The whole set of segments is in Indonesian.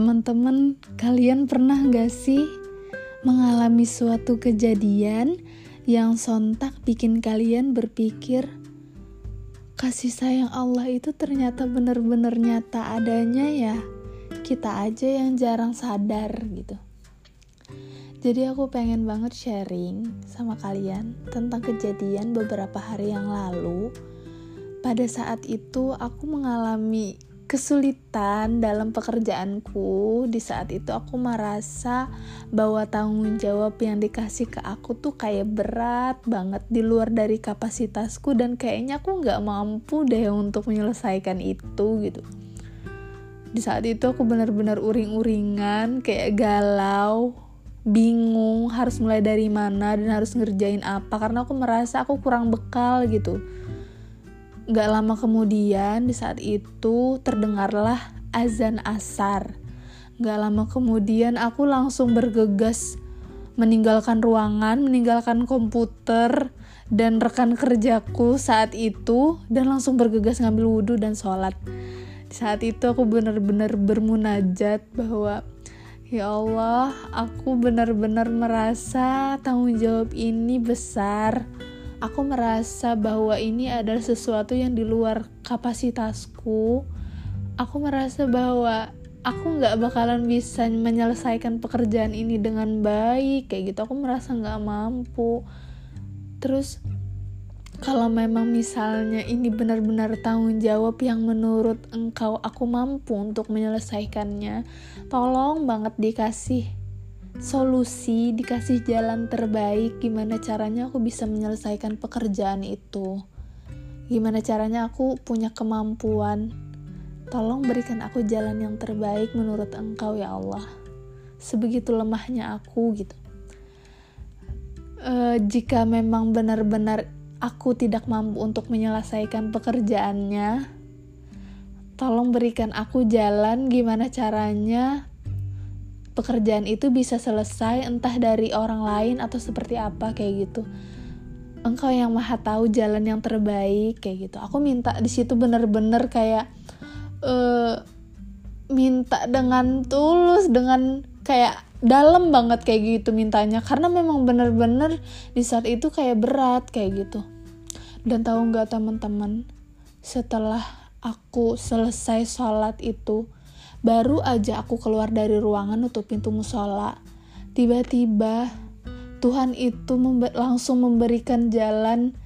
teman-teman, kalian pernah gak sih mengalami suatu kejadian yang sontak bikin kalian berpikir kasih sayang Allah itu ternyata benar-benar nyata adanya ya? Kita aja yang jarang sadar gitu. Jadi aku pengen banget sharing sama kalian tentang kejadian beberapa hari yang lalu. Pada saat itu aku mengalami kesulitan dalam pekerjaanku di saat itu aku merasa bahwa tanggung jawab yang dikasih ke aku tuh kayak berat banget di luar dari kapasitasku dan kayaknya aku nggak mampu deh untuk menyelesaikan itu gitu. Di saat itu aku benar-benar uring-uringan kayak galau bingung harus mulai dari mana dan harus ngerjain apa karena aku merasa aku kurang bekal gitu Gak lama kemudian di saat itu terdengarlah azan asar. Gak lama kemudian aku langsung bergegas meninggalkan ruangan, meninggalkan komputer dan rekan kerjaku saat itu dan langsung bergegas ngambil wudhu dan sholat. Di saat itu aku benar-benar bermunajat bahwa Ya Allah, aku benar-benar merasa tanggung jawab ini besar aku merasa bahwa ini adalah sesuatu yang di luar kapasitasku. Aku merasa bahwa aku nggak bakalan bisa menyelesaikan pekerjaan ini dengan baik kayak gitu. Aku merasa nggak mampu. Terus kalau memang misalnya ini benar-benar tanggung jawab yang menurut engkau aku mampu untuk menyelesaikannya, tolong banget dikasih solusi, dikasih jalan terbaik gimana caranya aku bisa menyelesaikan pekerjaan itu. Gimana caranya aku punya kemampuan. Tolong berikan aku jalan yang terbaik menurut Engkau ya Allah. Sebegitu lemahnya aku gitu. E, jika memang benar-benar aku tidak mampu untuk menyelesaikan pekerjaannya, tolong berikan aku jalan gimana caranya pekerjaan itu bisa selesai entah dari orang lain atau seperti apa kayak gitu. Engkau yang maha tahu jalan yang terbaik kayak gitu. Aku minta di situ bener-bener kayak uh, minta dengan tulus dengan kayak dalam banget kayak gitu mintanya. Karena memang bener-bener di saat itu kayak berat kayak gitu. Dan tahu nggak teman-teman setelah aku selesai sholat itu Baru aja aku keluar dari ruangan nutup pintu musola. Tiba-tiba Tuhan itu membe langsung memberikan jalan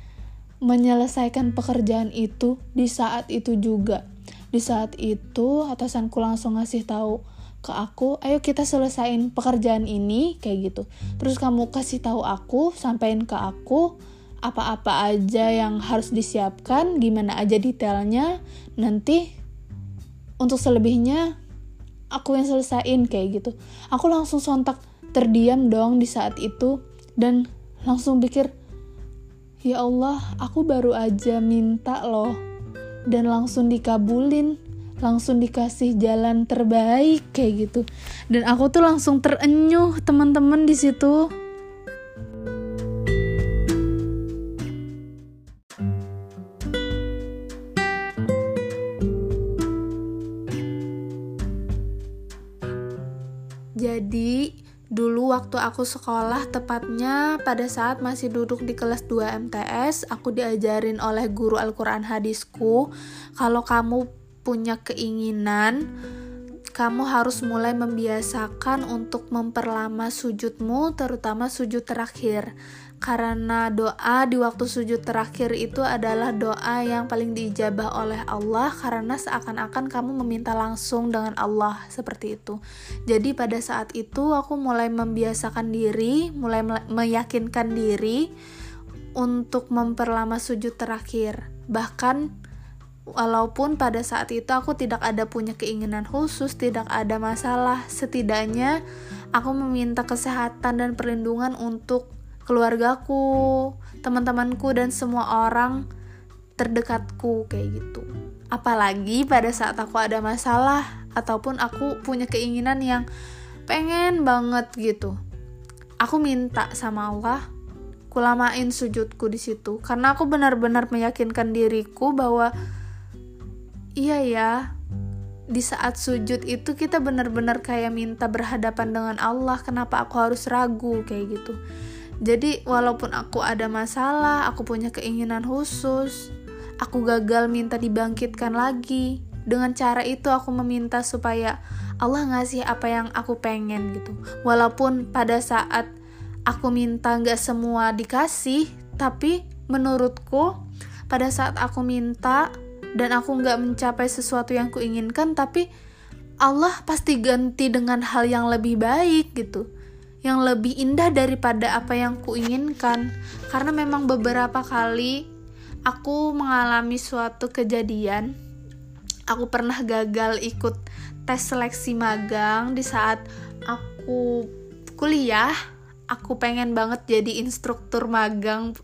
menyelesaikan pekerjaan itu di saat itu juga. Di saat itu atasanku langsung ngasih tahu ke aku, ayo kita selesain pekerjaan ini kayak gitu. Terus kamu kasih tahu aku, sampaikan ke aku apa-apa aja yang harus disiapkan, gimana aja detailnya. Nanti untuk selebihnya aku yang selesain kayak gitu. Aku langsung sontak terdiam dong di saat itu dan langsung pikir ya Allah aku baru aja minta loh. Dan langsung dikabulin langsung dikasih jalan terbaik kayak gitu. Dan aku tuh langsung terenyuh teman-teman di situ waktu aku sekolah, tepatnya pada saat masih duduk di kelas 2 MTS, aku diajarin oleh guru Al-Quran hadisku, kalau kamu punya keinginan, kamu harus mulai membiasakan untuk memperlama sujudmu, terutama sujud terakhir karena doa di waktu sujud terakhir itu adalah doa yang paling diijabah oleh Allah karena seakan-akan kamu meminta langsung dengan Allah seperti itu. Jadi pada saat itu aku mulai membiasakan diri, mulai meyakinkan diri untuk memperlama sujud terakhir. Bahkan walaupun pada saat itu aku tidak ada punya keinginan khusus, tidak ada masalah, setidaknya aku meminta kesehatan dan perlindungan untuk keluargaku, teman-temanku dan semua orang terdekatku kayak gitu. Apalagi pada saat aku ada masalah ataupun aku punya keinginan yang pengen banget gitu. Aku minta sama Allah kulamain sujudku di situ karena aku benar-benar meyakinkan diriku bahwa iya ya di saat sujud itu kita benar-benar kayak minta berhadapan dengan Allah kenapa aku harus ragu kayak gitu jadi walaupun aku ada masalah aku punya keinginan khusus aku gagal minta dibangkitkan lagi. Dengan cara itu aku meminta supaya Allah ngasih apa yang aku pengen gitu. Walaupun pada saat aku minta nggak semua dikasih tapi menurutku pada saat aku minta dan aku nggak mencapai sesuatu yang kuinginkan tapi Allah pasti ganti dengan hal yang lebih baik gitu yang lebih indah daripada apa yang kuinginkan. Karena memang beberapa kali aku mengalami suatu kejadian aku pernah gagal ikut tes seleksi magang di saat aku kuliah. Aku pengen banget jadi instruktur magang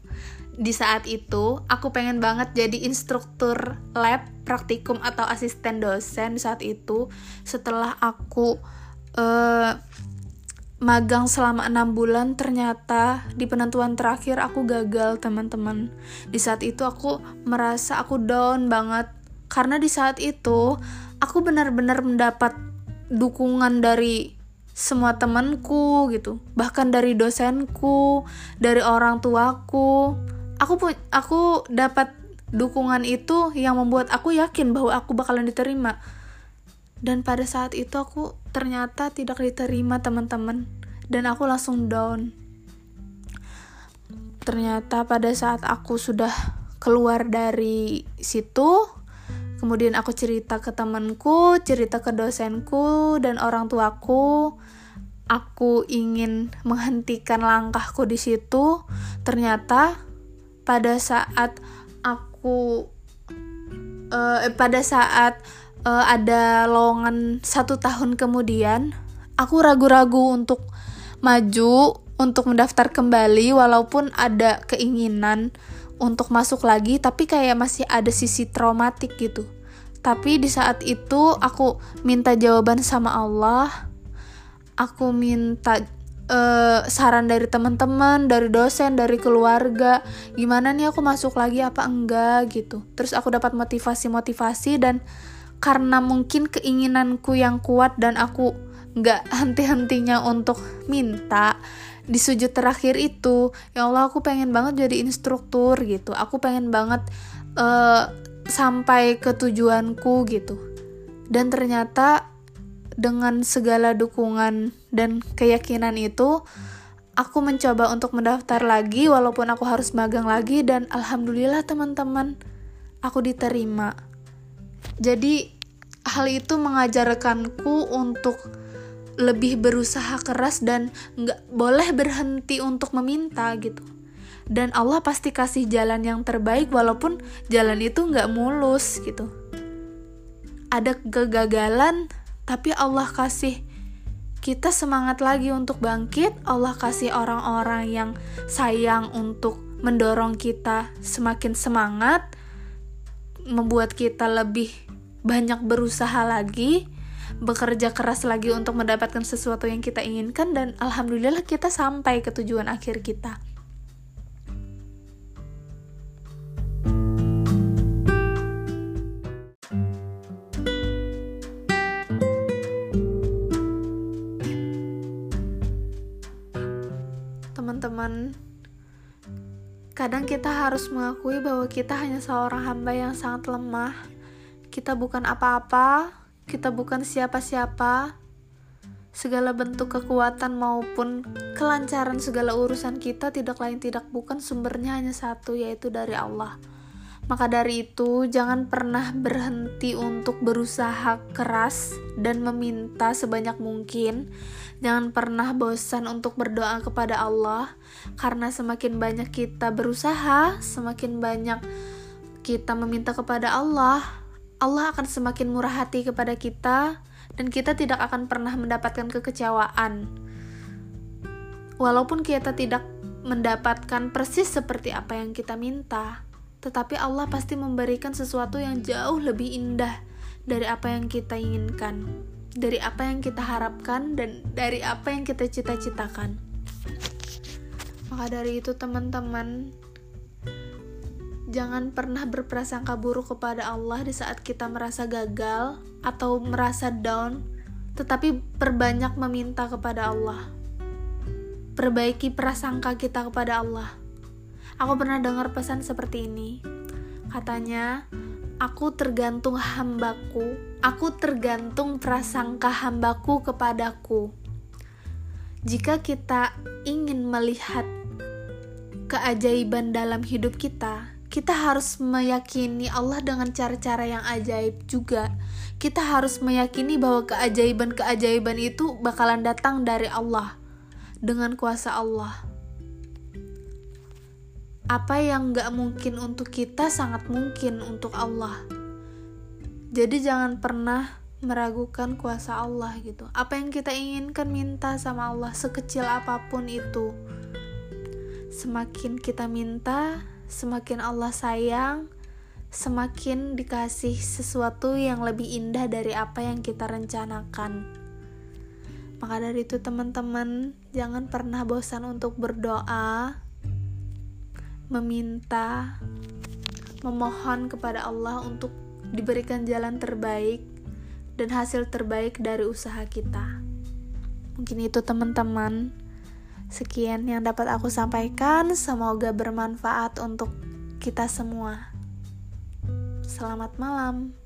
di saat itu. Aku pengen banget jadi instruktur lab praktikum atau asisten dosen di saat itu. Setelah aku uh, magang selama enam bulan ternyata di penentuan terakhir aku gagal teman-teman. Di saat itu aku merasa aku down banget. Karena di saat itu aku benar-benar mendapat dukungan dari semua temanku gitu. Bahkan dari dosenku dari orang tuaku. Aku pun aku dapat dukungan itu yang membuat aku yakin bahwa aku bakalan diterima. Dan pada saat itu aku ternyata tidak diterima teman-teman dan aku langsung down. Ternyata pada saat aku sudah keluar dari situ kemudian aku cerita ke temanku cerita ke dosenku dan orang tuaku aku ingin menghentikan langkahku di situ. Ternyata pada saat aku uh, pada saat uh, ada lowongan satu tahun kemudian aku ragu-ragu untuk maju untuk mendaftar kembali walaupun ada keinginan untuk masuk lagi tapi kayak masih ada sisi traumatik gitu. Tapi di saat itu aku minta jawaban sama Allah. Aku minta uh, saran dari teman-teman, dari dosen, dari keluarga, gimana nih aku masuk lagi apa enggak? gitu. Terus aku dapat motivasi-motivasi dan karena mungkin keinginanku yang kuat dan aku nggak henti-hentinya untuk minta di sujud terakhir itu ya Allah aku pengen banget jadi instruktur gitu aku pengen banget uh, sampai ke tujuanku gitu dan ternyata dengan segala dukungan dan keyakinan itu, aku mencoba untuk mendaftar lagi walaupun aku harus magang lagi dan alhamdulillah teman-teman, aku diterima. Jadi hal itu mengajarkanku untuk lebih berusaha keras dan nggak boleh berhenti untuk meminta gitu. Dan Allah pasti kasih jalan yang terbaik walaupun jalan itu nggak mulus gitu. Ada kegagalan, tapi Allah kasih kita semangat lagi untuk bangkit. Allah kasih orang-orang yang sayang untuk mendorong kita semakin semangat, membuat kita lebih banyak berusaha lagi, bekerja keras lagi untuk mendapatkan sesuatu yang kita inginkan, dan alhamdulillah kita sampai ke tujuan akhir kita. teman-teman kadang kita harus mengakui bahwa kita hanya seorang hamba yang sangat lemah. Kita bukan apa-apa kita bukan siapa-siapa. Segala bentuk kekuatan maupun kelancaran segala urusan kita tidak lain tidak bukan sumbernya hanya satu yaitu dari Allah maka dari itu, jangan pernah berhenti untuk berusaha keras dan meminta sebanyak mungkin. Jangan pernah bosan untuk berdoa kepada Allah, karena semakin banyak kita berusaha, semakin banyak kita meminta kepada Allah, Allah akan semakin murah hati kepada kita, dan kita tidak akan pernah mendapatkan kekecewaan. Walaupun kita tidak mendapatkan persis seperti apa yang kita minta tetapi Allah pasti memberikan sesuatu yang jauh lebih indah dari apa yang kita inginkan, dari apa yang kita harapkan, dan dari apa yang kita cita-citakan. Maka dari itu, teman-teman, Jangan pernah berprasangka buruk kepada Allah di saat kita merasa gagal atau merasa down, tetapi perbanyak meminta kepada Allah. Perbaiki prasangka kita kepada Allah. Aku pernah dengar pesan seperti ini. Katanya, aku tergantung hambaku, aku tergantung prasangka hambaku kepadaku. Jika kita ingin melihat keajaiban dalam hidup kita, kita harus meyakini Allah dengan cara-cara yang ajaib juga. Kita harus meyakini bahwa keajaiban-keajaiban itu bakalan datang dari Allah dengan kuasa Allah. Apa yang gak mungkin untuk kita sangat mungkin untuk Allah. Jadi jangan pernah meragukan kuasa Allah gitu. Apa yang kita inginkan minta sama Allah sekecil apa pun itu. Semakin kita minta, semakin Allah sayang, semakin dikasih sesuatu yang lebih indah dari apa yang kita rencanakan. Maka dari itu teman-teman, jangan pernah bosan untuk berdoa, meminta, memohon kepada Allah untuk diberikan jalan terbaik dan hasil terbaik dari usaha kita. Mungkin itu teman-teman. Sekian yang dapat aku sampaikan, semoga bermanfaat untuk kita semua. Selamat malam.